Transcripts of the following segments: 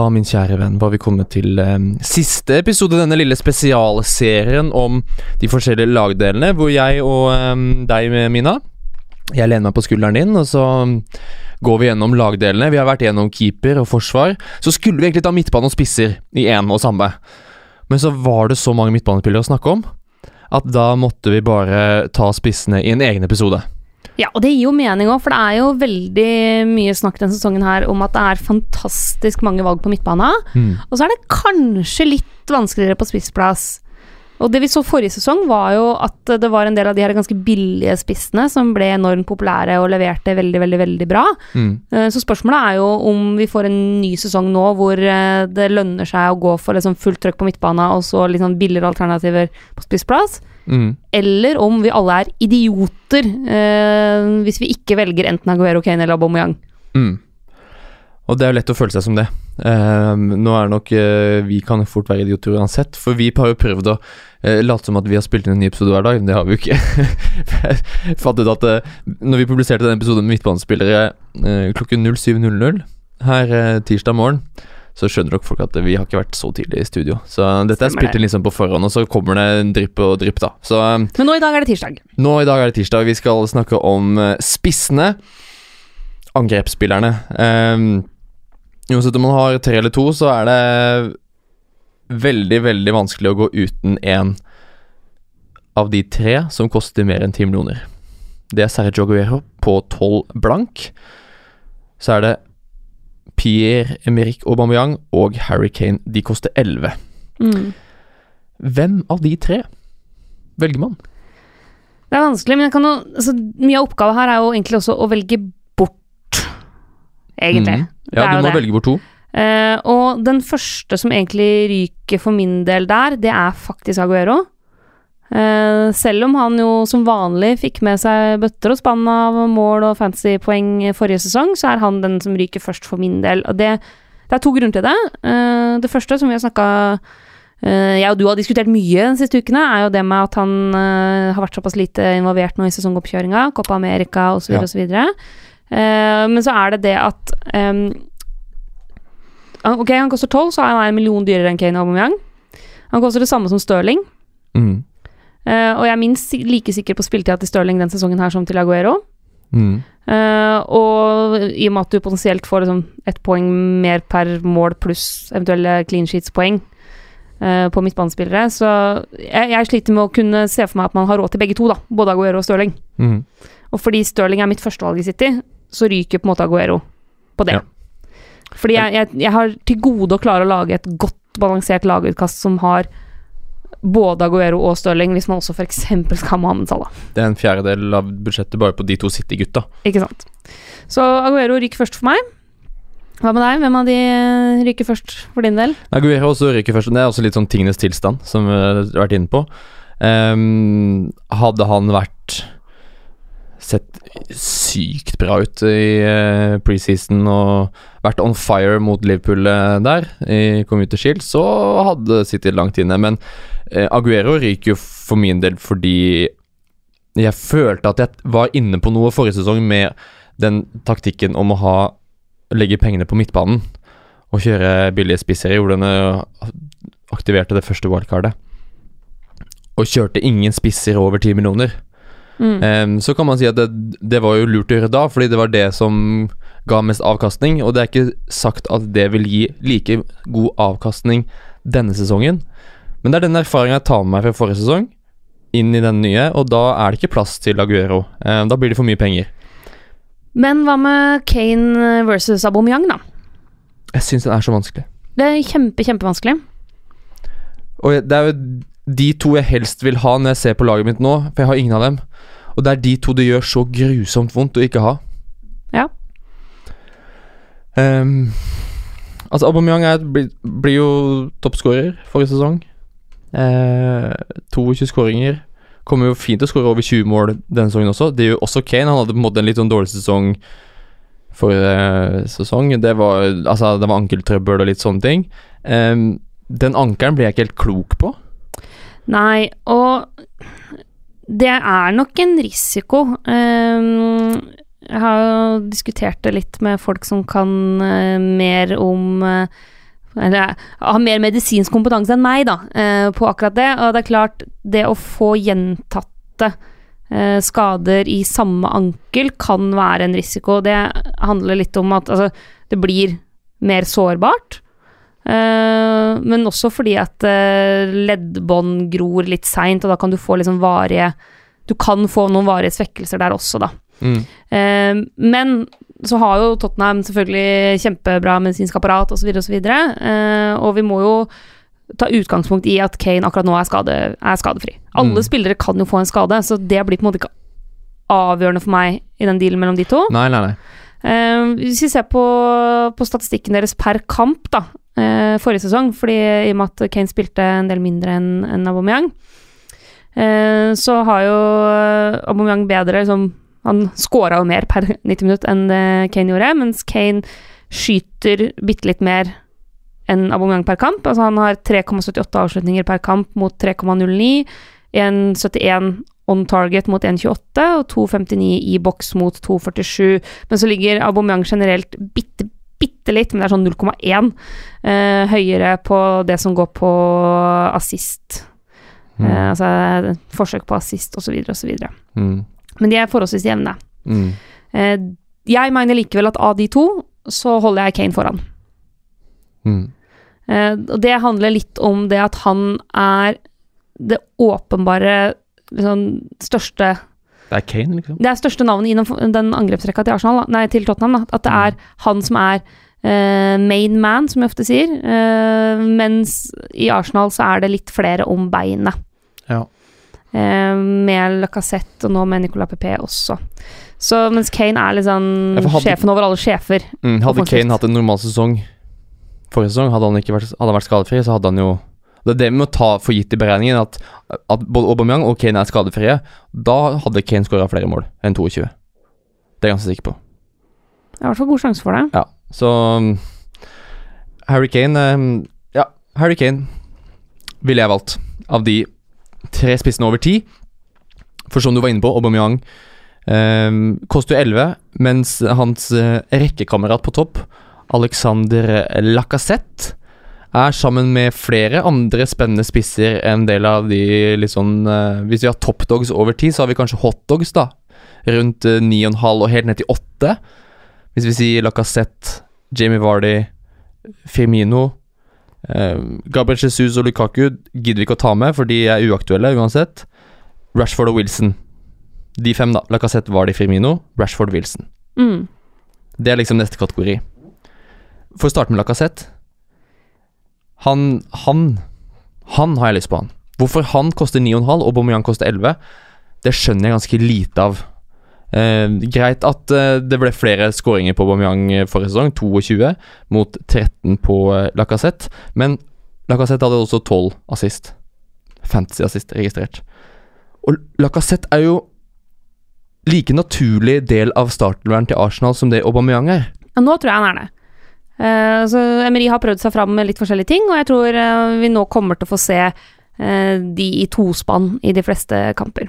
Da, min kjære venn, var vi kommet til eh, siste episode i denne lille spesialserien om de forskjellige lagdelene, hvor jeg og eh, deg, Mina Jeg lener meg på skulderen din, og så går vi gjennom lagdelene. Vi har vært gjennom keeper og forsvar. Så skulle vi egentlig ta midtbane og spisser i én og samme. Men så var det så mange midtbanespillere å snakke om at da måtte vi bare ta spissene i en egen episode. Ja, og det gir jo mening òg, for det er jo veldig mye snakk denne sesongen her om at det er fantastisk mange valg på midtbana. Mm. Og så er det kanskje litt vanskeligere på spissplass. Og det vi så forrige sesong, var jo at det var en del av de her ganske billige spissene som ble enormt populære og leverte veldig, veldig, veldig bra. Mm. Eh, Så spørsmålet er jo om vi får en ny sesong nå hvor eh, det lønner seg å gå for liksom fullt trøkk på midtbana og så litt sånn billigere alternativer på spissplass. Mm. Eller om vi alle er idioter eh, hvis vi ikke velger enten Aguero, Kane eller Aubameyang. Mm. Og det er jo lett å føle seg som det. Ehm, nå er det nok uh, Vi kan fort være idioter uansett, for vi har jo prøvd å uh, late som at vi har spilt inn en ny episode hver dag. men Det har vi jo ikke. Jeg fant ut at uh, når vi publiserte den episoden med midtbanespillere uh, klokken 07.00 her tirsdag morgen, så skjønner dere folk at vi har ikke vært så tidlig i studio. Så dette er spilt inn liksom på forhånd, og så kommer det en drypp og drypp, da. Så eh, Men nå i dag er det tirsdag. nå i dag er det tirsdag, vi skal snakke om spissene. Angrepsspillerne. Um, uansett om man har tre eller to, så er det veldig, veldig vanskelig å gå uten en av de tre som koster mer enn ti millioner. Det er Sergio Aguero på tolv blank. Så er det Pierre-Emerick Aubameyang og Harry Kane. De koster elleve. Mm. Hvem av de tre velger man? Det er vanskelig, men jeg kan jo, altså, mye av oppgaven her er jo egentlig også å velge bort, egentlig. Mhm. Ja, du må det. velge bort to. Uh, og den første som egentlig ryker for min del der, det er faktisk Aguero. Uh, selv om han jo som vanlig fikk med seg bøtter og spann av mål og fancy-poeng forrige sesong, så er han den som ryker først for min del. Og det, det er to grunner til det. Uh, det første, som vi har snakka jeg og du har diskutert mye de siste ukene, er jo det med at han har vært såpass lite involvert nå i sesongoppkjøringa, Copa America osv. Ja. osv. Uh, men så er det det at um, Ok, han koster 12, så er han en million dyrere enn Kane Aubameyang. Han koster det samme som Stirling. Mm. Uh, og jeg er minst like sikker på spilletida til Stirling den sesongen her som til Aguero. Mm. Uh, og i og med at du potensielt får liksom ett poeng mer per mål pluss eventuelle clean sheets-poeng på midtbanespillere, så jeg, jeg sliter med å kunne se for meg at man har råd til begge to, da. Både Aguero og Stirling. Mm. Og fordi Stirling er mitt førstevalg i City, så ryker på en måte Aguero på det. Ja. Fordi jeg, jeg, jeg har til gode å klare å lage et godt balansert lagutkast som har både Aguero og Stirling, hvis man også f.eks. skal ha Mohammed Salah. Det er en fjerdedel av budsjettet bare på de to City-gutta. Ikke sant. Så Aguero ryker først for meg. Hva med deg? Hvem av de eh, ryker først for din del? Aguero også ryker først. Det er også litt sånn tingenes tilstand, som vi har vært inne på. Um, hadde han vært sett sykt bra ut i uh, preseason og vært on fire mot Liverpool eh, der i Commuter Shield, så hadde sittet langt inne. Men eh, Aguero ryker jo for min del fordi jeg følte at jeg var inne på noe forrige sesong med den taktikken om å ha legge pengene på midtbanen og kjøre billige spisser Jeg gjorde den aktiverte det første wildcardet. Og kjørte ingen spisser over 10 millioner. Mm. Um, så kan man si at det, det var jo lurt å gjøre da, fordi det var det som ga mest avkastning. Og det er ikke sagt at det vil gi like god avkastning denne sesongen. Men det er den erfaringa jeg tar med meg fra forrige sesong, inn i den nye, og da er det ikke plass til Aguero. Um, da blir det for mye penger. Men hva med Kane versus Aubameyang, da? Jeg syns den er så vanskelig. Det er kjempe, kjempevanskelig. Og det er jo de to jeg helst vil ha når jeg ser på laget mitt nå, for jeg har ingen av dem. Og det er de to det gjør så grusomt vondt å ikke ha. Ja. Um, altså, Aubameyang er, blir, blir jo toppskårer forrige sesong. Uh, 22 skåringer. Kommer jo fint til å skåre over 20 mål denne sesongen også. Det gjør jo også Kane. Han hadde på en måte en litt sånn dårlig sesong forrige eh, sesong. Det var, altså, det var ankeltrøbbel og litt sånne ting. Um, den ankelen ble jeg ikke helt klok på. Nei, og det er nok en risiko. Ehm, jeg har jo diskutert det litt med folk som kan eh, mer om eh, eller har mer medisinsk kompetanse enn meg, da, eh, på akkurat det. Og det er klart, det å få gjentatte skader i samme ankel kan være en risiko. Det handler litt om at altså, det blir mer sårbart. Eh, men også fordi at eh, leddbånd gror litt seint, og da kan du få liksom varige Du kan få noen varige svekkelser der også, da. Mm. Eh, men så har jo Tottenham selvfølgelig kjempebra medisinsk apparat osv., osv., uh, og vi må jo ta utgangspunkt i at Kane akkurat nå er, skade, er skadefri. Alle Mm. spillere kan jo få en skade, så det blir på en måte ikke avgjørende for meg i den dealen mellom de to. Nei, nei, nei. Eh, hvis vi ser på, på statistikken deres per kamp, da, eh, forrige sesong, fordi i og med at Kane spilte en del mindre enn en Aubameyang, eh, så har jo Aubameyang bedre liksom, Han scora jo mer per 90 minutt enn det Kane gjorde, mens Kane skyter bitte litt mer enn Aubameyang per kamp. Altså han har 3,78 avslutninger per kamp mot 3,09, 1,71 on target mot 1,28 og 2,59 i boks mot 2,47. Men så ligger Aubameyang generelt bitte, bitte litt, men det er sånn 0,1 eh, høyere på det som går på assist. Mm. Eh, altså forsøk på assist osv. osv. Mm. Men de er forholdsvis jevne. Mm. Eh, jeg mener likevel at av de to, så holder jeg Kane foran. Mm. Eh, og det handler litt om det at han er det åpenbare liksom, største Det er Kane, liksom. Det er største navnet i den, angrepsrekka til Arsenal, nei, til Tottenham. Da. At det er han som er uh, main man, som jeg ofte sier. Uh, mens i Arsenal så er det litt flere om beinet. Ja. Uh, med Lacassette og nå med Nicolas Pepe også. Så mens Kane er liksom hadde- sjefen over alle sjefer. Mm. Hadde Kane hatt en normal sesong forrige sesong, hadde han vært, hadde han vært skadefri, så hadde han jo Det er det vi må ta for gitt i beregningen, at, at både Aubameyang og Kane er skadefrie. Da hadde Kane skåra flere mål enn 22. Det er jeg ganske sikker på. Det er i hvert fall god sjanse for det. Ja, så um, Harry Kane um, Ja, Harry Kane ville jeg valgt av de tre spissene over ti. For som du var inne på, Aubameyang eh, koster jo 11, mens hans uh, rekkekamerat på topp, Alexander Lacassette, er sammen med flere andre spennende spisser en del av de litt sånn uh, Hvis vi har toppdogs over tid, så har vi kanskje hotdogs, da. Rundt uh, 9,5 og helt ned til 8. Hvis vi sier Lacassette, Jamie Vardy, Firmino uh, Gabriel Jesus og Lukaku gidder vi ikke å ta med, for de er uaktuelle uansett. Rashford og Wilson. De fem, da. Lacassette, Vardy, Firmino, Rashford, Wilson. Mm. Det er liksom neste kategori. For å starte med Lacassette. Han Han Han har jeg lyst på, han. Hvorfor han koster 9,5 og Aubameyang koster 11, det skjønner jeg ganske lite av. Eh, greit at eh, det ble flere skåringer på Aubameyang eh, forrige sesong, 22 mot 13 på eh, Lacassette, men Lacassette hadde også 12 assist. Fantasy assist registrert. Og Lacassette er jo like naturlig del av startelveren til Arsenal som det Aubameyang er. Ja, nå tror jeg han er det. Eh, så Emery har prøvd seg fram med litt forskjellige ting, og jeg tror eh, vi nå kommer til å få se eh, de i tospann i de fleste kamper.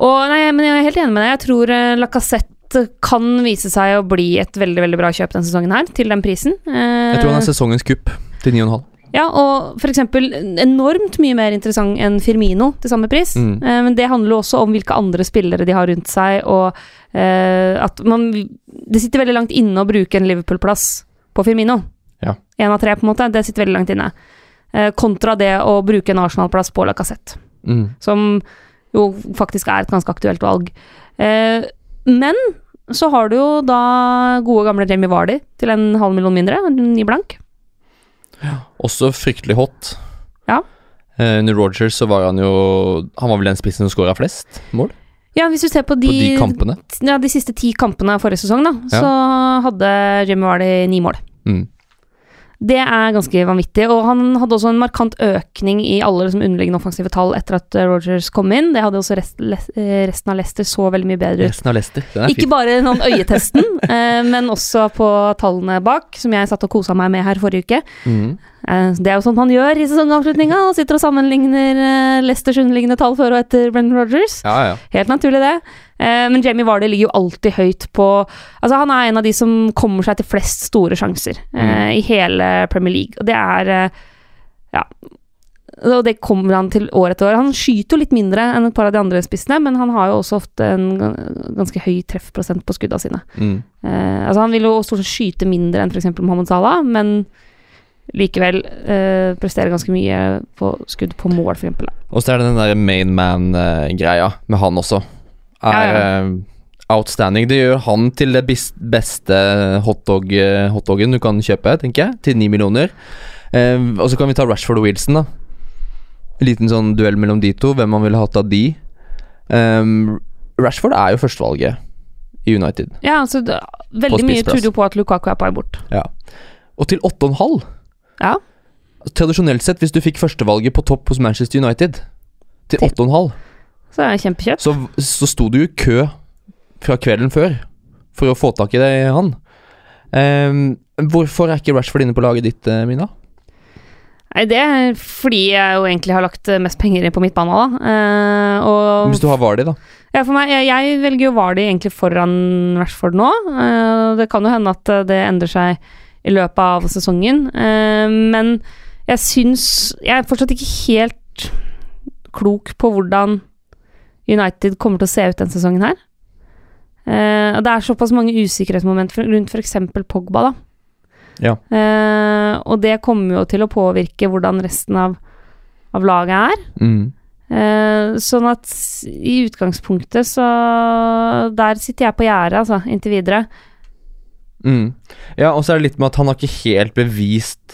Og nei, men jeg er helt enig med deg. Jeg tror Lacassette kan vise seg å bli et veldig veldig bra kjøp denne sesongen her, til den prisen. Jeg tror han er sesongens kupp til 9,5. Ja, og eksempel enormt mye mer interessant enn Firmino til samme pris. Mm. Eh, men det handler også om hvilke andre spillere de har rundt seg, og eh, at man Det sitter veldig langt inne å bruke en Liverpool-plass på Firmino. Ja. Én av tre, på en måte. Det sitter veldig langt inne. Eh, kontra det å bruke en Arsenal-plass på Lacassette, Mm. som jo faktisk er et ganske aktuelt valg. Eh, men så har du jo da gode gamle Jamie Vardy til en halv million mindre, ny blank. Også fryktelig hot. Ja. Eh, under Rogers så var han jo Han var vel den spissen som skåra flest mål Ja, hvis du ser på de, på de kampene. ja, de siste ti kampene av forrige sesong, da, Ja. så hadde Jimmy Vardy ni mål. Mm. Det er ganske vanvittig, og han hadde også en markant økning i alle liksom, underliggende offensive tall etter at eh, Rogers kom inn. Det hadde også rest, les- eh, resten av Leicester så veldig mye bedre ut. Resten av Leicester. Er Ikke fint. bare noen øyetesten, eh, men også på tallene bak, som jeg satt og kosa meg med her forrige uke. Mm. Eh, Det er jo sånn han gjør i sesongavslutninga. Han sitter og sammenligner eh, Leicesters underliggende tall før og etter Brendan Rogers. Ja, ja. Helt naturlig, det. Eh, Men Jamie Vardy ligger jo alltid høyt på Altså, han er en av de som kommer seg til flest store sjanser mm. i hele Premier League, og det er eh, Ja. Og det kommer han til år etter år. Han skyter jo litt mindre enn et par av de andre spissene, men han har jo også ofte en ganske høy treffprosent på skudda sine. Mm. Eh, altså Han vil jo stort sett skyte mindre enn f.eks. Mohammed Salah, men likevel eh, presterer ganske mye på skudd på mål, f.eks. Og så er det den der main man-greia med han også. Er Ja, eh, outstanding. Det gjør han til det beste hotdog, eh, du kan kjøpe, tenker jeg, til ni millioner. Uh, og så kan vi ta Rashford og Wilson, da. En liten sånn duell mellom de to. Hvem man ville hatt av de. Um, Rashford er jo førstevalget i United. Ja, altså det, Veldig mye tyder på at Lukaku er på vei bort. Ja. Og til 8,5 Ja. Tradisjonelt sett, hvis du fikk førstevalget på topp hos Manchester United Til- 8,5 Så det er kjempekjøp. så, så sto du i kø fra kvelden før for å få tak i det, han. Um, hvorfor er ikke Rashford inne på laget ditt, eh, Mina? Nei, det er fordi jeg jo egentlig har lagt mest penger på midtbane, da. Uh, og Hvis du har Vardi, da. ja, for meg, jeg, jeg velger jo Vardi egentlig foran Rashford nå. Uh, det kan jo hende at eh, det endrer seg i løpet av sesongen, uh, men jeg syns Jeg er fortsatt ikke helt klok på hvordan United kommer til å se ut denne sesongen her. Uh, og det er såpass mange usikkerhetsmomenter rundt f.eks. Pogba, da. Ja. Uh, og det kommer jo til å påvirke hvordan resten av, av laget er. Mm. Uh, sånn at i utgangspunktet så Der sitter jeg på gjerdet, altså, inntil videre. Mm. Ja, og så er det litt med at han har ikke helt bevist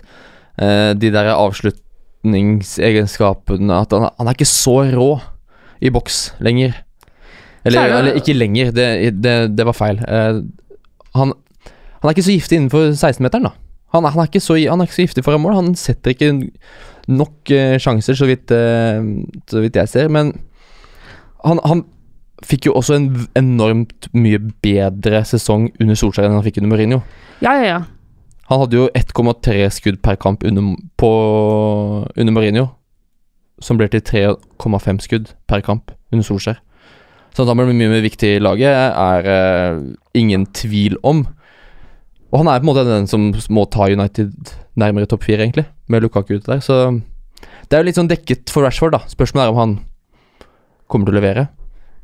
de der avslutningsegenskapene At han, han er ikke så rå i boks lenger. Eller, er det- eller ikke lenger, det, det, det var feil. Uh, han, han er ikke så giftig innenfor 16-meteren, da. Han, han, er ikke så, han er ikke så giftig foran mål. Han setter ikke nok uh, sjanser, så vidt, uh, så vidt jeg ser. Men han, han fikk jo også en enormt mye bedre sesong under Solskjær enn han fikk under Mourinho. Ja, ja, ja. Han hadde jo 1,3 skudd per kamp under, på, under Mourinho, som blir til 3,5 skudd per kamp under Solskjær. Så at han blir mye mer viktig i laget, er uh, ingen tvil om. Og han er på en måte den som må ta United nærmere topp fire, egentlig, med Lukaku ute der. Så det er jo litt sånn dekket for Rashford, da. Spørsmålet er om han kommer til å levere.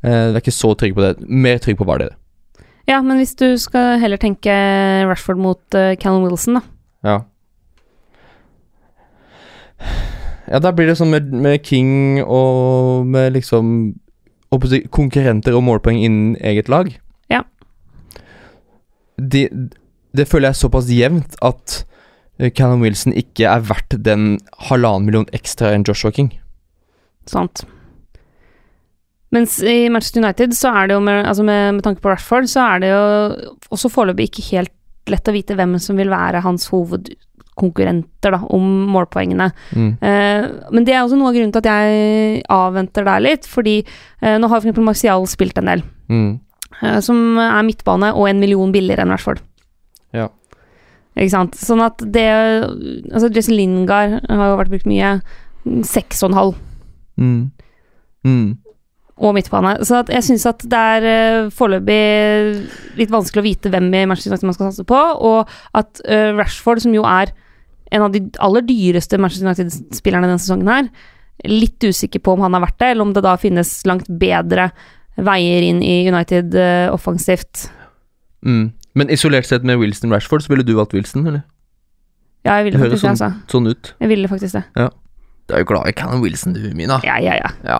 Uh, det er ikke så trygg på det. Mer trygg på Vardy. ja, men hvis du skal heller tenke Rashford mot uh, Callum Wilson, da. Ja. Ja, da blir det sånn med, med King og med liksom konkurrenter og målpoeng innen eget lag. Ja. Det, det føler jeg er såpass jevnt at Cannon Callum Wilson ikke er verdt den halvannen million ekstra enn Joshua King. Sant. Mens i Manchester United så er det jo med, altså med, med tanke på Rashford, så er det jo også foreløpig ikke helt lett å vite hvem som vil være hans hovedkonkurrenter da, om målpoengene. Mm. Eh, men det er også noe av grunnen til at jeg avventer der litt, fordi eh, nå har eksempel Martial spilt en del, Mm. eh, som er midtbane og en million billigere enn Rashford. Ja. Ikke sant. Sånn at det Altså, Jesse Lingard har jo vært brukt mye. Seks og en halv. Mm. Mm. og midtbane. Så jeg syns at det er uh, foreløpig litt vanskelig å vite hvem i Manchester United man skal satse på, og at eh, Rashford, som jo er en av de aller dyreste Manchester United-spillerne denne sesongen her, litt usikker på om han har vært det, eller om det da finnes langt bedre veier inn i United uh, offensivt. Mm. Men isolert sett med Wilson Rashford, så ville du valgt Wilson, eller? Ja, jeg ville faktisk det, sånn, altså. sånn ut. Jeg ville faktisk det. Ja. Du er jo glad i Cannon Wilson, du, Mina. Ja, ja, ja. Ja.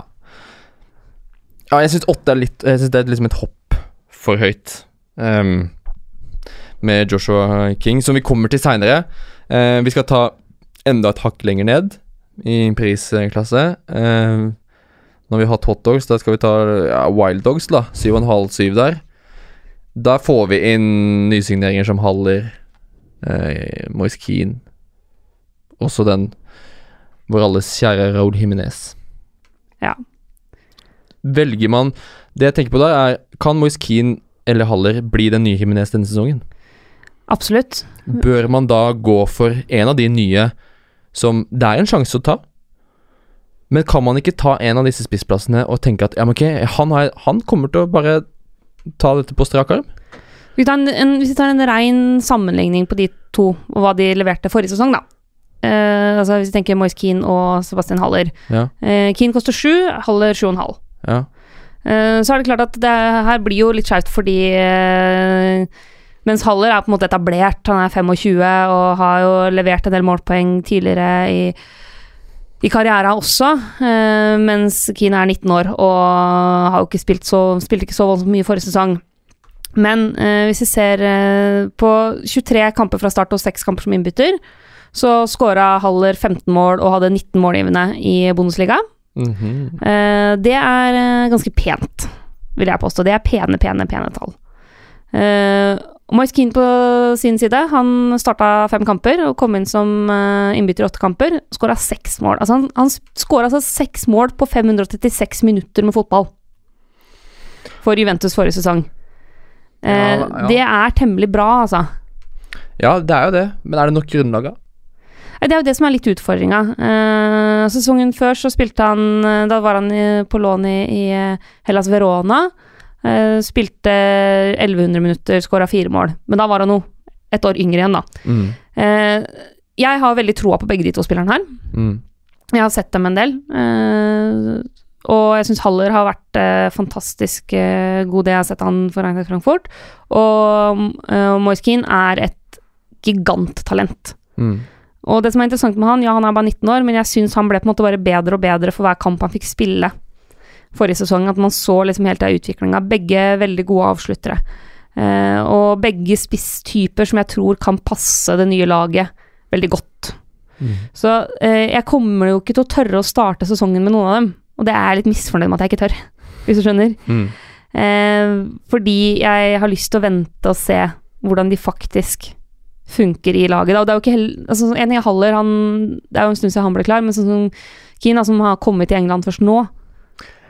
Ja, jeg syns åtte er litt Jeg syns det er liksom et hopp for høyt. Um, med Joshua King, som vi kommer til seinere. Vi skal ta enda et hakk lenger ned i prisklasse. Eh, når vi har hatt hotdogs, da skal vi ta ja, wild dogs, da. 7,5-7 der. Da får vi inn nysigneringer som Haller, eh, Moise Keane Også den vår alles kjære Raúl Himinez. Ja. Velger man Det jeg tenker på da, er Kan Moise Keane eller Haller bli den nye Himinez denne sesongen? Absolutt. Bør man da gå for en av de nye som det er en sjanse å ta. Men kan man ikke ta en av disse spissplassene og tenke at ja, men ok, han, har, han kommer til å bare ta dette på strak arm? Vi tar en, en, hvis vi tar en rein sammenligning på de to, og hva de leverte forrige sesong, da. Eh, altså Hvis vi tenker Moise Keane og Sebastian Haller. Ja. Eh, Keane koster sju, Haller sju og en halv. ja. Eh, så er det klart at det her blir jo litt skjevt fordi eh, mens Haller er på en måte etablert, han er 25 og har jo levert en del målpoeng tidligere i, i karrieren også, eh, mens Keane er 19 år og har jo ikke spilt så, spilte ikke så voldsomt mye forrige sesong. Men eh, hvis vi ser eh, på 23 kamper fra start og 6 kamper som innbytter, så skåra Haller 15 mål og hadde 19 målgivende i Bundesliga. Mhm. Eh, det er eh, ganske pent, vil jeg påstå. Det er pene, pene, pene tall. Uh, Moise Keane på sin side, han starta fem kamper og kom inn som eh, innbytter i åtte kamper. Skåra seks mål. Altså han han skåra altså seks mål på 536 minutter med fotball. For Juventus forrige sesong. Eh, Ja, ja. Det er temmelig bra, altså. ja, det er jo det, men er det nok grunnlag da? Det er jo det som er litt utfordringa. Eh, sesongen før så spilte han eh, Da var han på lån i, i eh, Hellas Verona. Eh, spilte 1100 minutter, skåra fire mål. Men da var han jo et år yngre igjen, da. Mm. Uh, jeg har veldig troa på begge de to spillerne her. Mm. Jeg har sett dem en del. Uh, og jeg syns Haller har vært eh, fantastisk eh, god, det jeg har sett han for Eintracht Frankfurt. Og uh, Moiskin er et giganttalent. Mm. Og det som er interessant med han, ja, han er bare 19 år, men jeg syns han ble på en måte bare bedre og bedre for hver kamp han fikk spille forrige sesong. At man så liksom helt av utviklinga. Begge veldig gode avsluttere. Eh, og begge spisstyper som jeg tror kan passe det nye laget veldig godt. Mm. Så eh, jeg kommer jo ikke til å tørre å starte sesongen med noen av dem. Og det er jeg litt misfornøyd med at jeg ikke tør, hvis du skjønner. Mm. Eh, fordi jeg har lyst til å vente og se hvordan de faktisk funker i laget. Da. Og det er jo ikke hell altså, En ting er Haller, han, det er jo en stund siden han ble klar, men sånn som Keane, som har kommet til England først nå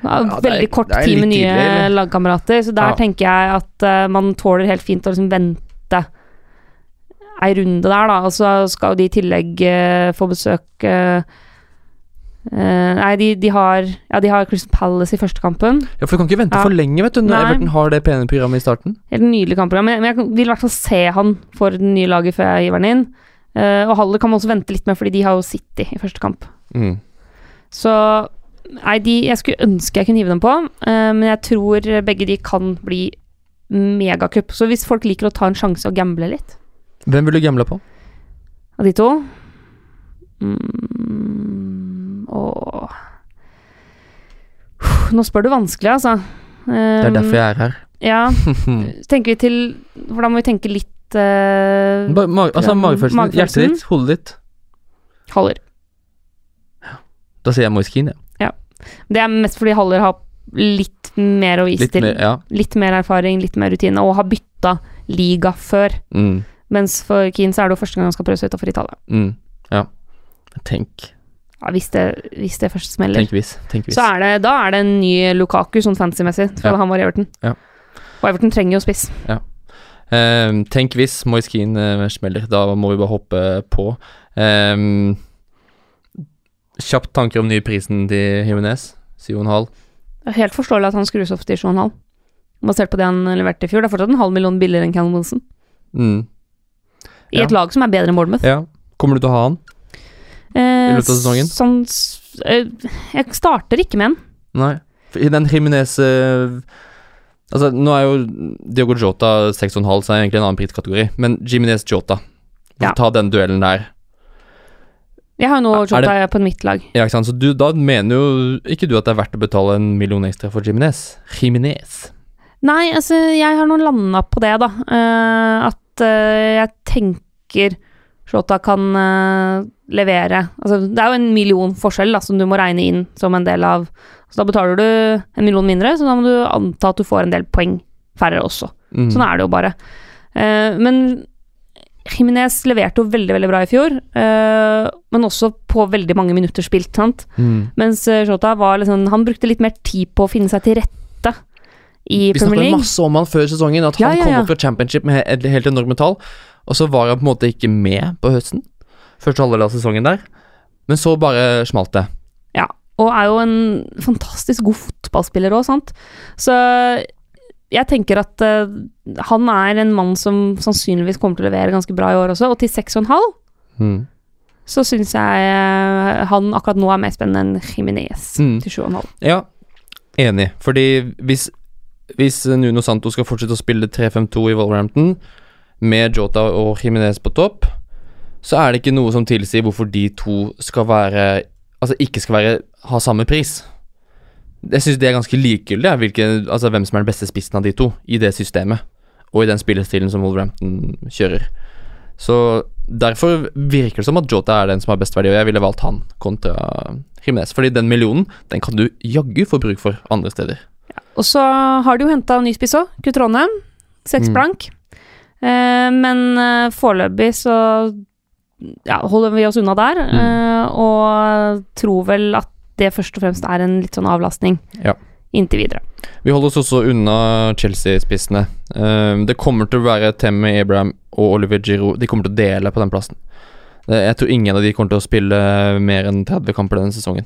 Ja, det er- Veldig kort tid med nye tidlig, lagkamerater, så der Ja. tenker jeg at uh, man tåler helt fint å liksom vente ei runde der, da. Og så skal jo de i tillegg uh, få besøk uh, Nei, de, de har Ja, de har Crystal Palace i første kampen. Ja, for du kan ikke vente Ja. for lenge, vet du, når Nei. Everton har det pene programmet i starten. Helt nydelig kampprogram. Men jeg vil i hvert fall se han for det nye laget før jeg gir den inn. Og Haller kan man også vente litt med, fordi de har jo City i første kamp. Mm. Så nei, de Jeg skulle ønske jeg kunne hive dem på, uh, men jeg tror begge de kan bli megakupp. Så hvis folk liker å ta en sjanse og gamble litt Hvem vil du gamble på? av de to mm, Åh Nå spør du vanskelig, altså. Det er derfor jeg er her. Ja. Tenker vi til For da må vi tenke litt uh, Bare, ma altså Um, magefølelsen, hjertet ditt, hodet ditt. Haller. Da sier jeg Moiskin, jeg. ja. Det er mest fordi Haller har litt mer å vise Litt til. mer, ja. Litt mer erfaring, litt mer rutine, og har bytta liga før. Mm. Mens for Keane så er det jo første gang han skal prøve seg utenfor Italia. Mm. Ja. Tenk. Ja, hvis, det, hvis det først smeller. Tenk hvis. Tenk hvis. Så er det, da er det en ny Lukaku, sånn fancy-messig, fra Ja. han var i Everton. Ja. Og Everton trenger jo spiss. Ehm, tenk hvis Moiskin Keane eh, smeller. Da må vi bare hoppe på. Um, kjapt tanker om nyprisen til Jimenez. 7,5. Det er helt forståelig at han skrus opp til 7,5. Basert på det han leverte i fjor. Det er fortsatt en halv million billigere enn Callum Wilson. Mm. I Ja. et lag som er bedre enn Bournemouth. Ja. Kommer du til å ha han? Eh, I løpet av sesongen? Sånn, eh, jeg starter ikke med han. Nei. I den Jimenez eh, Altså, nå er jo Diogo Jota 6,5, så er egentlig en annen priskategori. Men Jimenez Jota Ja. Ta den duellen der. Jeg har jo nå Jota på mitt lag. Ja, ikke sant? Så du, da mener jo ikke du at det er verdt å betale en million ekstra for Jimenez? Jimenez. Nei, altså, jeg har nå landa på det, da. Uh, at uh, jeg tenker Jota kan uh, levere Altså, det er jo en million forskjell da, som du må regne inn som en del av Så da betaler du en million mindre, så da må du anta at du får en del poeng færre også. Mm. Sånn er det jo bare. Men Jimenez leverte jo veldig, veldig bra i fjor, eh, men også på veldig mange minutter spilt, sant. Mm. Mens Shota Jota var liksom Han brukte litt mer tid på å finne seg til rette i Vi Premier snakket masse om han før sesongen, at Ja, han ja, kom ja. opp fra championship med helt, helt enorme tall, og så var han på en måte ikke med på høsten. Første halvdel av sesongen der. Men så bare smalt det. Ja, og er jo en fantastisk god fotballspiller òg, sant. Så jeg tenker at uh, han er en mann som sannsynligvis kommer til å levere ganske bra i år også, og til 6,5 Mm. så syns jeg uh, han akkurat nå er mer spennende enn Jimenez Mm. til 7,5. Ja, enig. Fordi hvis, hvis Nuno Santo skal fortsette å spille 3-5-2 i Wolverhampton, med Jota og Jimenez på topp, så er det ikke noe som tilsier hvorfor de to skal være Altså ikke skal være ha samme pris. Jeg syns det er ganske likegyldig ja, altså hvem som er den beste spissen av de to i det systemet, og i den spillestilen som Wolverhampton kjører. Så derfor virker det som at Jota er den som har best verdi, og jeg ville valgt han kontra Jimenez. Fordi den millionen, den kan du jaggu få bruk for andre steder. Og så har du jo henta ny spiss òg, Kutrone. Seks Mm. blank. Eh, men eh, foreløpig så ja, holder vi oss unna der, Mm. eh, og tror vel at det først og fremst er en litt sånn avlastning Ja. inntil videre. Vi holder oss også unna Chelsea-spissene. Eh, det kommer til å være Temme Abraham og Oliver Giroud. De kommer til å dele på den plassen. Eh, jeg tror ingen av de kommer til å spille mer enn 30 kamper denne sesongen.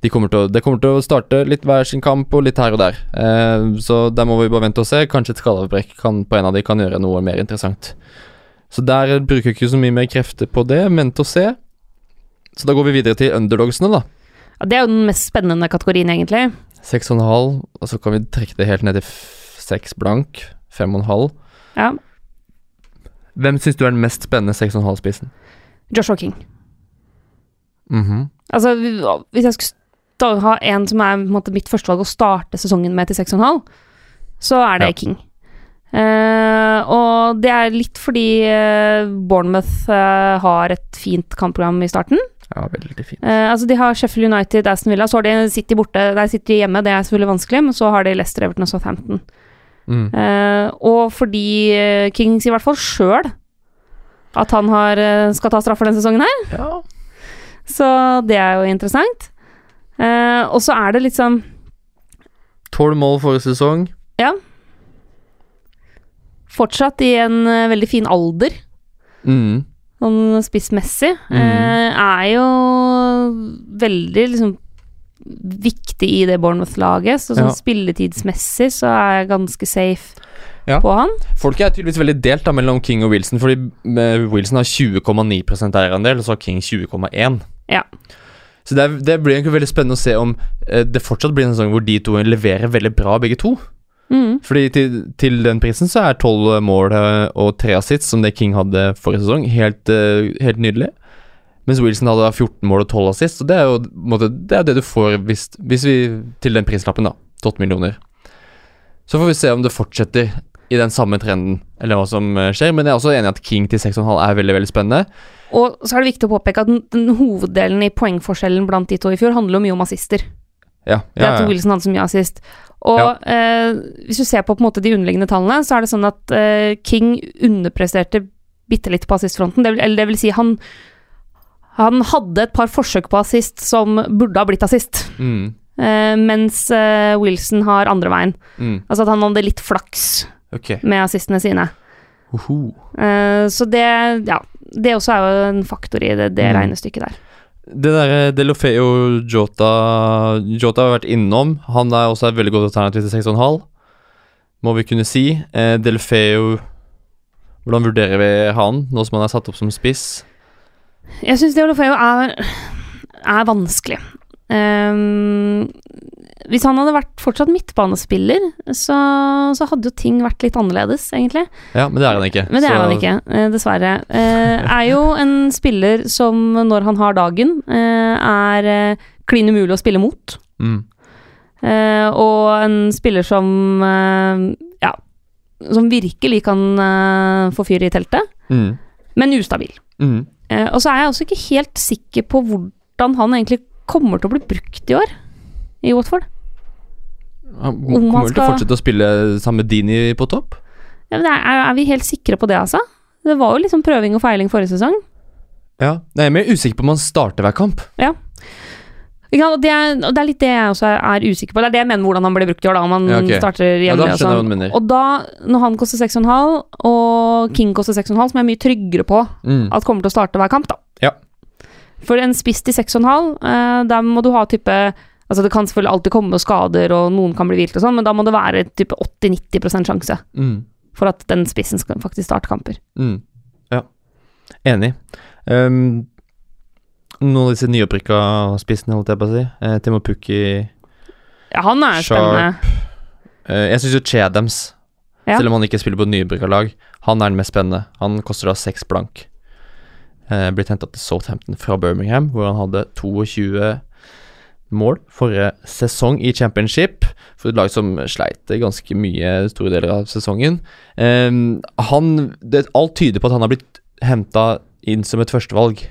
De kommer å, det kommer til å starte litt hver sin kamp og litt her og der. Eh, så der må vi bare vente og se. Kanskje et skadeavbrekk kan, på en av de kan gjøre noe mer interessant. Så der bruker vi ikke så mye mer krefter på det. Vente og se. Så da går vi videre til underdogsene, da. Ja, det er jo den mest spennende kategorien, egentlig. 6,5, og så kan vi trekke det helt ned til 6 blank. 5,5. Ja. Hvem syns du er den mest spennende 6,5-spissen? Joshua King. Mhm. Altså, hvis jeg skulle ha en som er på en måte, mitt førstevalg å starte sesongen med til 6,5, så er det Ja. King. Uh, og det er litt fordi uh, Bournemouth uh, har et fint kampprogram i starten. Ja, veldig fint. Eh, altså De har Sheffield United, Aston Villa, så har de City borte. Der sitter de hjemme, det er selvfølgelig vanskelig, men så har de Leicester, Everton og Southampton. Mm. Eh, og fordi Kings i hvert fall sjøl at han har, eh, skal ta straffer denne sesongen her, Ja. så det er jo interessant. Eh, og så er det liksom 12 mål forrige sesong. fortsatt i en eh, veldig fin alder, Mm. Sånn spissmessig. Mm. eh, er jo veldig liksom viktig i det Bournemouth-laget, så sånn Ja. spilletidsmessig så er jeg ganske safe Ja. på han. Folk er tydeligvis veldig delt da mellom King og Wilson, fordi eh, Wilson har 20,9 eierandel, og så har King 20,1. Ja. Så det, er, det blir egentlig veldig spennende å se om eh, det fortsatt blir en sesong hvor de to leverer veldig bra, begge to. Mhm. Fordi til, til den prisen så er 12 mål eh, og 3 assists, som det King hadde forrige sesong, helt, eh, helt nydelig. Mens Wilson hadde 14 mål og 12 assist, og det er jo måte, det, er det du får hvis, hvis vi Til den prislappen, da. 8 millioner. Så får vi se om det fortsetter i den samme trenden, eller hva som eh, skjer. Men jeg er også enig i at King til 6,5 er veldig, veldig spennende. Og så er det viktig å påpeke at den, den hoveddelen i poengforskjellen blant de to i fjor handler jo mye om assister. Ja, Det er at. Wilson hadde så mye assist. Og Ja. eh, hvis du ser på, på måte de underliggende tallene, så er det sånn at eh, King underpresterte bitte litt på assistfronten. Det vil, eller det vil si, han han hadde et par forsøk på assist som burde ha blitt assist, Mm, eh, mens eh, Wilson har andre veien. mm, Altså at han hadde litt flaks okay. med assistene sine. Uhu. Eh, så det, ja, det også er jo en faktor i det, det Mm. regnestykket der. Det derre Delofeo Jota Jota har vært innom. Han er også et veldig godt alternativ til 6,5, må vi kunne si. Eh, Delofeo Hvordan vurderer vi han, nå som han er satt opp som spiss? Jeg syns Delofeo er, er vanskelig. Ehm, hvis han hadde vært fortsatt midtbanespiller, så, så hadde jo ting vært litt annerledes, egentlig. Ja, men det er han ikke. Men det er han ikke, eh, dessverre. Eh, er jo en spiller som, når han har dagen, eh, er klin umulig å spille mot. Mm. Og en spiller som ja, som virkelig kan få fyr i teltet, Mm. men ustabil. Mm. Og så er jeg også ikke helt sikker på hvordan han egentlig kommer til å bli brukt i år i Watford. Han kommer til å fortsette å spille sammen med Dini på topp? Ja, men er, er vi helt sikre på det, altså? Det var jo liksom prøving og feiling forrige sesong. Ja. Jeg er mer usikker på om han starter hver kamp. Ja. ja Og det, er, og det er litt det jeg også er, er usikker på. Det er det jeg mener hvordan han blir brukt i år, da. Om han Ja, okay. starter Ja, da og mener. Og da, når han koster 6,5, og King koster 6,5, som jeg er mye tryggere på Mm. at kommer til å starte hver kamp, da. Ja. For en spiss til 6,5, eh, der må du ha type Altså Det kan selvfølgelig alltid komme skader, og noen kan bli hvilt, og sånn, men da må det være type 80-90 sjanse Mm. for at den spissen skal faktisk starte kamper. Mm. Ja, enig. Um, noen av disse nyopprykka spissene, holdt jeg på å si. Uh, Timo Pukki Ja, han er Sharp. spennende. eh, Jeg syns jo Chedems, Ja. selv om han ikke spiller på nyopprykka lag, han er den mest spennende. Han koster da seks blank. Uh, blitt henta til Southampton fra Birmingham, hvor han hadde 22 mål forrige sesong i championship. For et lag som sleit ganske mye store deler av sesongen. Eh, han, det, alt tyder på at han har blitt henta inn som et førstevalg.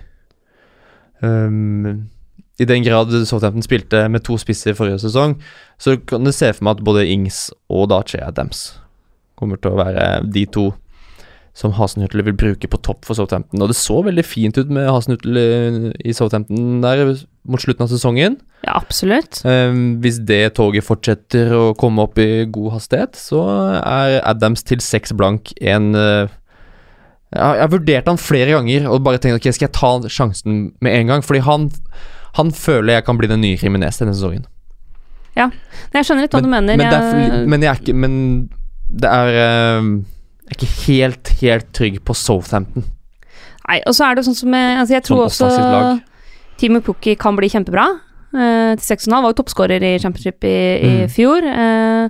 Um, I den grad Southampton spilte med to spisser forrige sesong, så kan du se for meg at både Ings og Dache Adams kommer til å være de to som Hasenhüttel vil bruke på topp for Southampton. Og det så veldig fint ut med Hasenhüttel i Southampton der mot slutten av sesongen. Ja, absolutt. Um, hvis det toget fortsetter å komme opp i god hastighet, så er Adams til seks blank en uh, ja, Jeg har vurdert han flere ganger og bare tenkt ok, skal jeg ta sjansen med en gang? Fordi han, han føler jeg kan bli den nye Kriminez denne sesongen. Nei, Jeg skjønner litt hva du mener. Men, er, Jeg- men jeg er ikke Men det er um, Jeg er ikke helt, helt trygg på Southampton. Nei, og så er det sånn som jeg, altså jeg Som tror også lag. Timo Pukki kan bli kjempebra. Uh, til 6,5 var jo toppskårer i championship i, i Mm. fjor. Uh,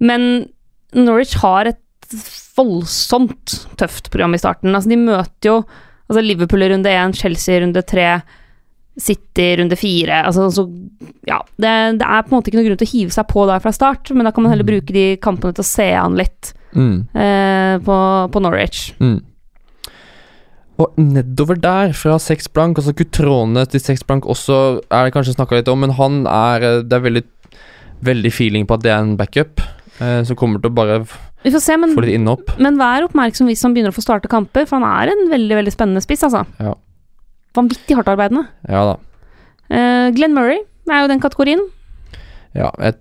men Norwich har et voldsomt tøft program i starten. Altså, de møter jo altså Liverpool i runde 1, Chelsea i runde 3, City i runde 4. Altså, altså, ja, det, det er på en måte ikke noen grunn til å hive seg på der fra start, men da kan man heller Mm. bruke de kampene til å se an litt Mm. uh, på, på Norwich. Mm. Og nedover der, fra seks blank, altså Cutrone til seks blank også er det kanskje snakka litt om, men han er eh, Det er veldig, veldig feeling på at det er en backup eh, som kommer til å bare Vi får se, men få litt innhopp. Men vær oppmerksom hvis han begynner å få starte kamper, for han er en veldig veldig spennende spiss, altså. Ja. Vanvittig hardtarbeidende. Ja da. Eh, Glenn Murray er jo den kategorien. Ja, jeg,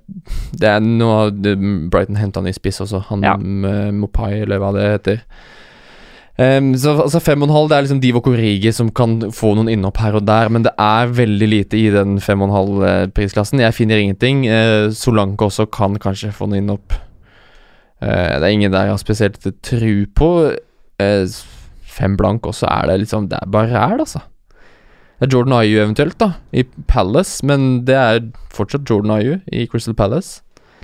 det er noe Brighton henta han i spiss også, han Ja. Mopai, eller hva det heter. Em, så altså fem og en halv, det er liksom Divo Korigi som kan få noen innhopp her og der, men det er veldig lite i den fem og en halv eh, prisklassen. Jeg finner ingenting. Uh, Solanke også kan kanskje få noen innhopp. Uh, det er ingen der jeg har spesielt tru på. Uh, fem blank også er det liksom Det er bare ræl, altså. Det er Jordan Ayu eventuelt, da, i Palace, men det er fortsatt Jordan Ayu i Crystal Palace.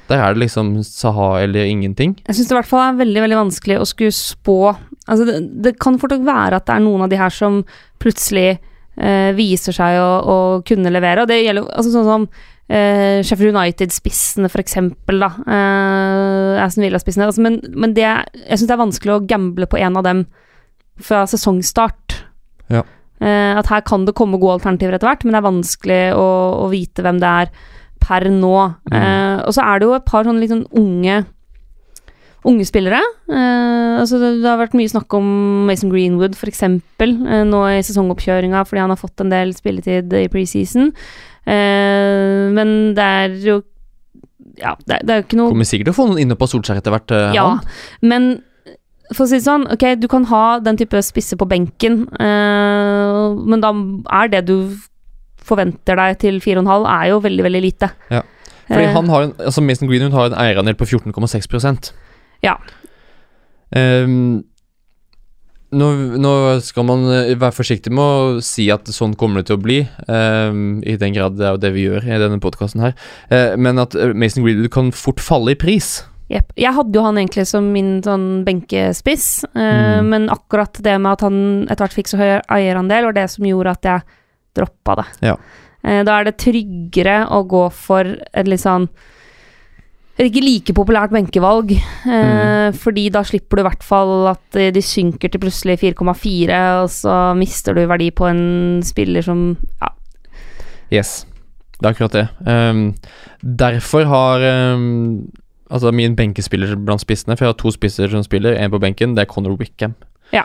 Der er det liksom Saha eller ingenting. Jeg syns det i hvert fall er veldig veldig vanskelig å skulle spå Altså, det, det kan fort være at det er noen av de her som plutselig eh, viser seg å, å kunne levere, og det gjelder altså, sånn som eh, Sheffield United-spissene, for eksempel, da. Eh, Aston Villa-spissene. Altså, men men det, jeg syns det er vanskelig å gamble på en av dem fra sesongstart. Ja. Eh, at her kan det komme gode alternativer etter hvert, men det er vanskelig å, å vite hvem det er per nå. Mm. Eh, og så er det jo et par sånne sånn unge Unge spillere. Eh, altså det, det har vært mye snakk om Mason Greenwood, f.eks., eh, nå i sesongoppkjøringa fordi han har fått en del spilletid i preseason. Eh, men det er jo Ja, det, det er jo ikke noe Kommer sikkert til å få noen inne på Solskjær etter hvert, eh, ja, han. men for å si det sånn, ok, du kan ha den type spisse på benken, eh, men da er det du forventer deg til 4,5, er jo veldig, veldig lite. Ja. Fordi Eh, han har en, altså Mason Greenwood har en eierandel på 14,6 Ja. Um, nå, nå skal man eh, være forsiktig med å si at sånn kommer det til å bli, um, i den grad det er jo det vi gjør i denne podkasten her, uh, men at eh, Mason Greenwood kan fort falle i pris. Jepp. Jeg hadde jo han egentlig som min sånn benkespiss, uh, Mm. men akkurat det med at han etter hvert fikk så høy eierandel, var det som gjorde at jeg droppa det. Ja. Uh, da er det tryggere å gå for et litt sånn ikke like populært benkevalg, eh, fordi da slipper du i hvert fall at eh, de synker til plutselig 4,4, og så mister du verdi på en spiller som ja, Yes, det er akkurat det. Um, derfor har um, Altså min benkespiller blant spissene, for jeg har to spisser som spiller, én på benken, det er Conor Wickham. Ja.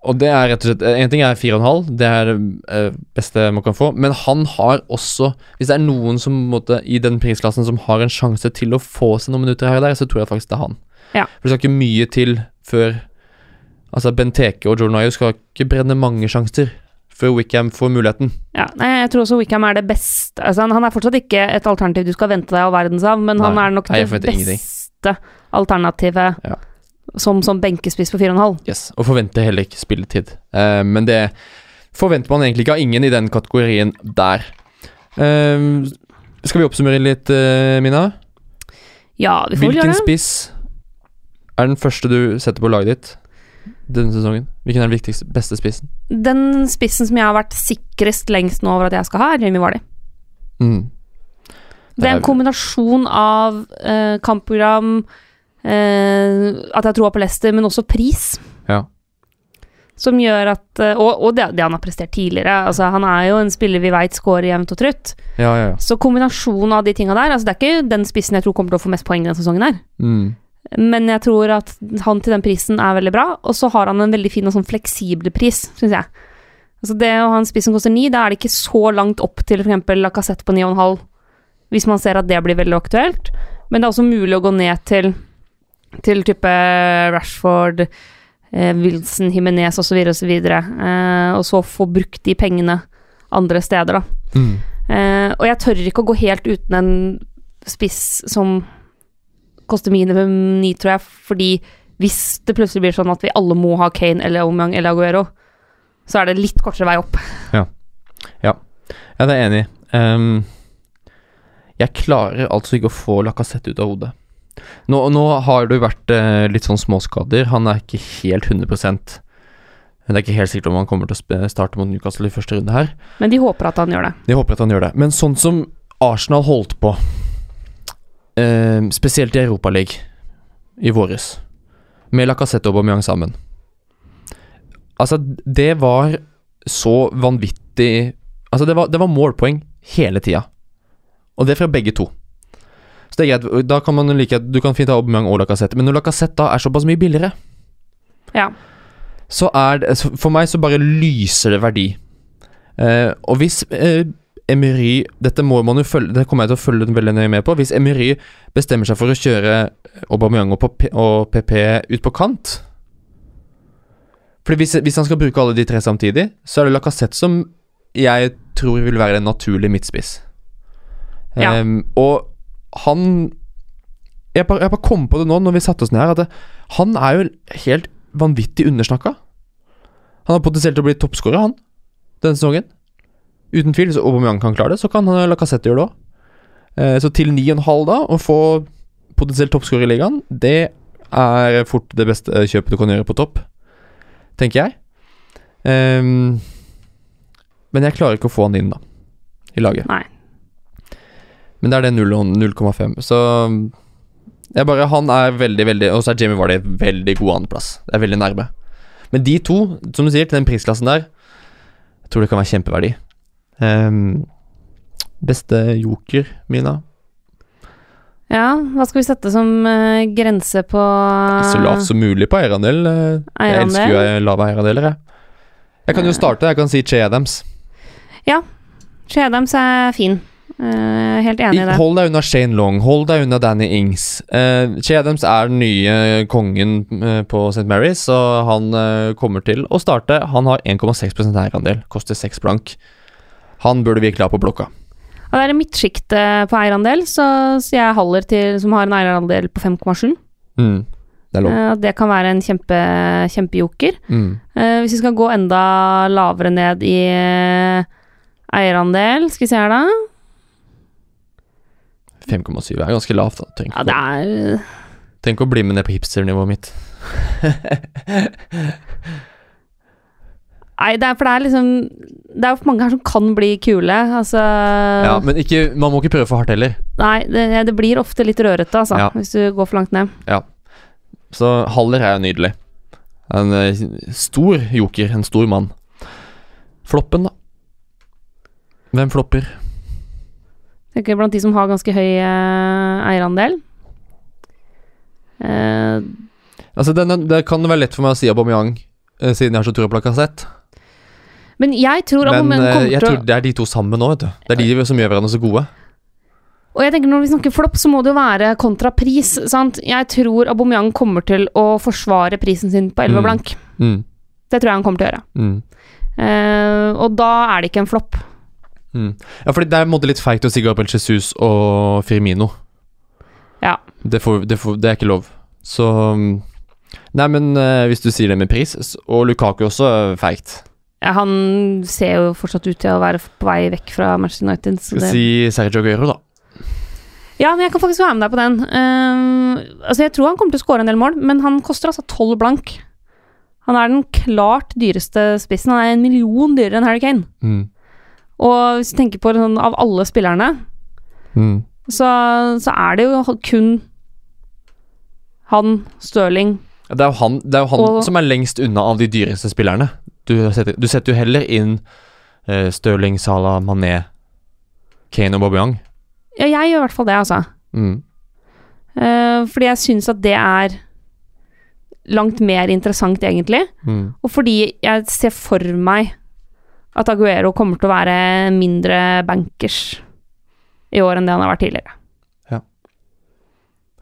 Og det er rett og slett En ting er 4,5, det er det eh, beste man kan få, men han har også Hvis det er noen som måtte, i den prisklassen som har en sjanse til å få seg noen minutter her og der, så tror jeg faktisk det er han. Ja. For det skal ikke mye til før Altså Benteke og Jordan Ayew skal ikke brenne mange sjanser før Wickham får muligheten. Ja, nei, jeg tror også Wickham er det beste altså, han, han er fortsatt ikke et alternativ du skal vente deg all verdens av, men han er nok det beste ingenting. alternativet Ja. Som, som benkespiss på 4,5. Yes, Og forventer heller ikke spilletid. Eh, men det forventer man egentlig ikke av ingen i den kategorien der. Eh, skal vi oppsummere litt, eh, Mina? Ja, vi får Hvilken gjøre det. Hvilken spiss er den første du setter på laget ditt denne sesongen? Hvilken er den viktigste, beste spissen? Den spissen som jeg har vært sikrest lengst nå over at jeg skal ha, er Jimmy Vardy. Mm. Det er en kombinasjon av eh, kampprogram, at jeg tror på Leicester, men også pris. Ja. Som gjør at eh, Og, og det, det han har prestert tidligere. Altså, han er jo en spiller vi veit scorer jevnt og trutt. Ja, ja, ja. Så kombinasjonen av de tinga der altså Det er ikke den spissen jeg tror kommer til å få mest poeng denne sesongen her. Mm. Men jeg tror at han til den prisen er veldig bra, og så har han en veldig fin og sånn fleksibel pris, syns jeg. Altså det å ha en spiss som koster ni, da er det ikke så langt opp til f.eks. Lacassette på 9,5, hvis man ser at det blir veldig aktuelt. Men det er også mulig å gå ned til, til type Rashford, eh, Wilson, Jimenez osv., osv., eh, og så få brukt de pengene andre steder, da. Mm. Eh, og jeg tør ikke å gå helt uten en spiss som koster minimum ni, tror jeg, fordi hvis det plutselig blir sånn at vi alle må ha Kane eller Aubameyang eller Aguero, så er det litt kortere vei opp. Ja, det er jeg enig i. Um, jeg klarer altså ikke å få Lacassette ut av hodet. Nå, nå har det jo vært eh, litt sånn småskader. Han er ikke helt 100 Men Det er ikke helt sikkert om han kommer til å starte mot Newcastle i første runde her. Men de håper at han gjør det. De håper at han gjør det. Men sånn som Arsenal holdt på, eh, spesielt i Europaligaen i våres, med Lacassette og Aubameyang sammen Altså, det var så vanvittig Altså, det var, det var målpoeng hele tida. Og det fra begge to. Det er greit. Da kan man like like Du kan fint ha Aubameyang og Lacassette, men når Lacassette da er såpass mye billigere, Ja. så er det For meg så bare lyser det verdi. Eh, og hvis eh, Emery Dette må man jo følge Det kommer jeg til å følge veldig nøye med på. Hvis Emery bestemmer seg for å kjøre Aubameyang og og PP ut på kant Fordi hvis, hvis han skal bruke alle de tre samtidig, så er det Lacassette som jeg tror vil være den naturlige midtspiss. Ja. Um, og han jeg bare, jeg bare kom på det nå når vi satte oss ned her, at det, han er jo helt vanvittig undersnakka. Han har potensielt til å bli toppskårer, han, denne sesongen. Uten tvil. Hvis Aubameyang kan klare det, så kan han Lacassette gjøre det òg. Eh, så til 9,5 da, å få potensielt toppskårer i ligaen, det er fort det beste kjøpet du kan gjøre på topp, tenker jeg. Ehm, men jeg klarer ikke å få han inn, da, i laget. Nei. Men det er det 0,5. Så jeg bare Han er veldig, veldig Og så er Jamie Vardy veldig god andreplass. Det er veldig nærme. Men de to, som du sier, til den prisklassen der, jeg tror det kan være kjempeverdi. Um, beste joker, Mina? Ja, hva skal vi sette som uh, grense på Så lavt som mulig på eierandel. Uh, Jeg elsker jo eh, lave eierandeler, jeg. Jeg kan jo starte. Jeg kan si Che Adams. Ja. Che Adams er fin. Eh, helt enig i det. Hold deg unna Shane Long, hold deg unna Danny Ings. Uh, che Adams er den nye kongen uh, på St. Mary's, så han uh, kommer til å starte. Han har 1,6 eierandel, koster 6 blank. Han burde virkelig ha på blokka. Og det er midtsjiktet midtsjikt eh, på eierandel, så, så jeg holder til som har en eierandel på 5,7. Mm, det. Eh, det kan være en kjempe, kjempejoker. Mm. Eh, hvis vi skal gå enda lavere ned i eh, eierandel, skal vi se her da 5,7 er ganske lavt. da Tenk, Ja, det er trenger ikke å bli med ned på hipsternivået mitt. Nei, det er for det er liksom Det er jo mange her som kan bli kule. Altså Ja, Men ikke, man må ikke prøve for hardt heller. Nei, det, det blir ofte litt rørete, altså, Ja. hvis du går for langt ned. Så Haller er nydelig. En eh, stor joker, en stor mann. Floppen, da? Hvem flopper? Tenker blant de som har ganske høy eh, eierandel. Eh, Altså, er- Det kan være lett for meg å si Aubameyang, eh, siden jeg har så tro på Lacassette. men jeg tror Men jeg tror det er de to sammen nå, vet du. Det er de som gjør hverandre så gode. Og jeg tenker når vi snakker flopp, så må det jo være kontra pris, sant. Jeg tror Aubameyang kommer til å forsvare prisen sin på 11 Mm. blank. Mm, Det tror jeg han kommer til å gjøre. mm. Eh, og da er det ikke en flopp. Mm. Ja, for det er en måte litt feigt å si Gabriel Jesus og Firmino. Ja. Det, får, det, får, det er ikke lov. Så mm, Nei, men eh, hvis du sier det med pris, og Lukaku også, er feigt. Ja, han ser jo fortsatt ut til å være på vei vekk fra Manchester United. Så Skal det... si Sergio Aguero, da. Ja, men jeg kan faktisk være med deg på den. Uh, altså, jeg tror han kommer til å skåre en del mål, men han koster altså tolv blank. Han er den klart dyreste spissen. Han er en million dyrere enn Harry Kane. Mm. Og hvis du tenker på sånn, av alle spillerne, Mm. så, så er det jo kun han, Stirling Det er jo han, det er jo han Og- som er lengst unna av de dyreste spillerne. Du setter, du setter jo heller inn uh, Stirling, Salah, Mané, Kane og Bobbyang. Ja, jeg gjør i hvert fall det, altså. Mm. Uh, fordi jeg syns at det er langt mer interessant, egentlig. Mm. Og fordi jeg ser for meg at Aguero kommer til å være mindre bankers i år enn det han har vært tidligere. Ja.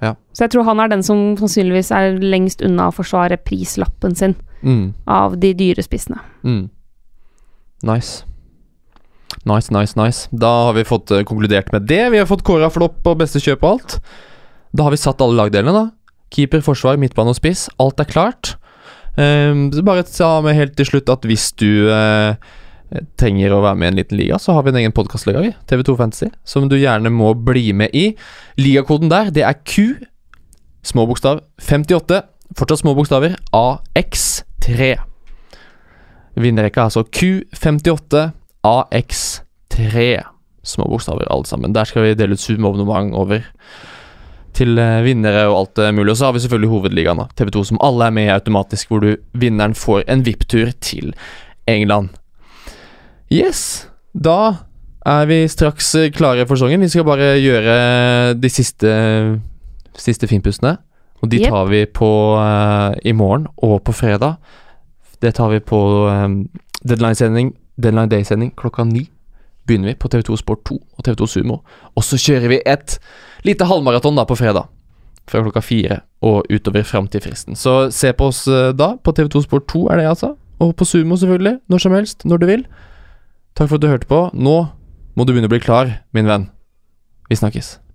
Ja. Så jeg tror han er den som sannsynligvis er lengst unna å forsvare prislappen sin Mm. av de dyre spissene. Mm. Nice. Nice, nice, nice. Da har vi fått eh, konkludert med det. Vi har fått kåra flopp og beste kjøp og alt. Da har vi satt alle lagdelene, da. Keeper, forsvar, midtbane og spiss. Alt er klart. Um, så bare ta med helt til slutt at hvis du eh, trenger å være med i en liten liga, så har vi en egen podkastliga, vi. TV2 Fantasy, som du gjerne må bli med i. Ligakoden der, det er Q, små bokstav, 58, fortsatt små bokstaver, AX3. Vinnerrekka er altså Q58 AX3. Små bokstaver, alle sammen. Der skal vi dele ut Zoom-abonnement over til eh, vinnere og alt mulig. Og så har vi selvfølgelig hovedligaen. TV2, som alle er med i automatisk, hvor du vinneren får en VIP-tur til England. Yes, da er vi straks eh, klare for sangen. Vi skal bare gjøre de siste, siste finpustene. Og de tar vi på uh, i morgen og på fredag. Det tar vi på um, deadline-sending Deadline Day-sending klokka ni. Begynner vi på TV2 Sport 2 og TV2 Sumo. Og så kjører vi et lite halvmaraton da på fredag. Fra klokka fire og utover fram til fristen. Så se på oss eh, da. På TV2 Sport 2 er det, altså. Og på Sumo, selvfølgelig. Når som helst. Når du vil. Takk for at du hørte på. Nå må du begynne å bli klar, min venn. Vi snakkes.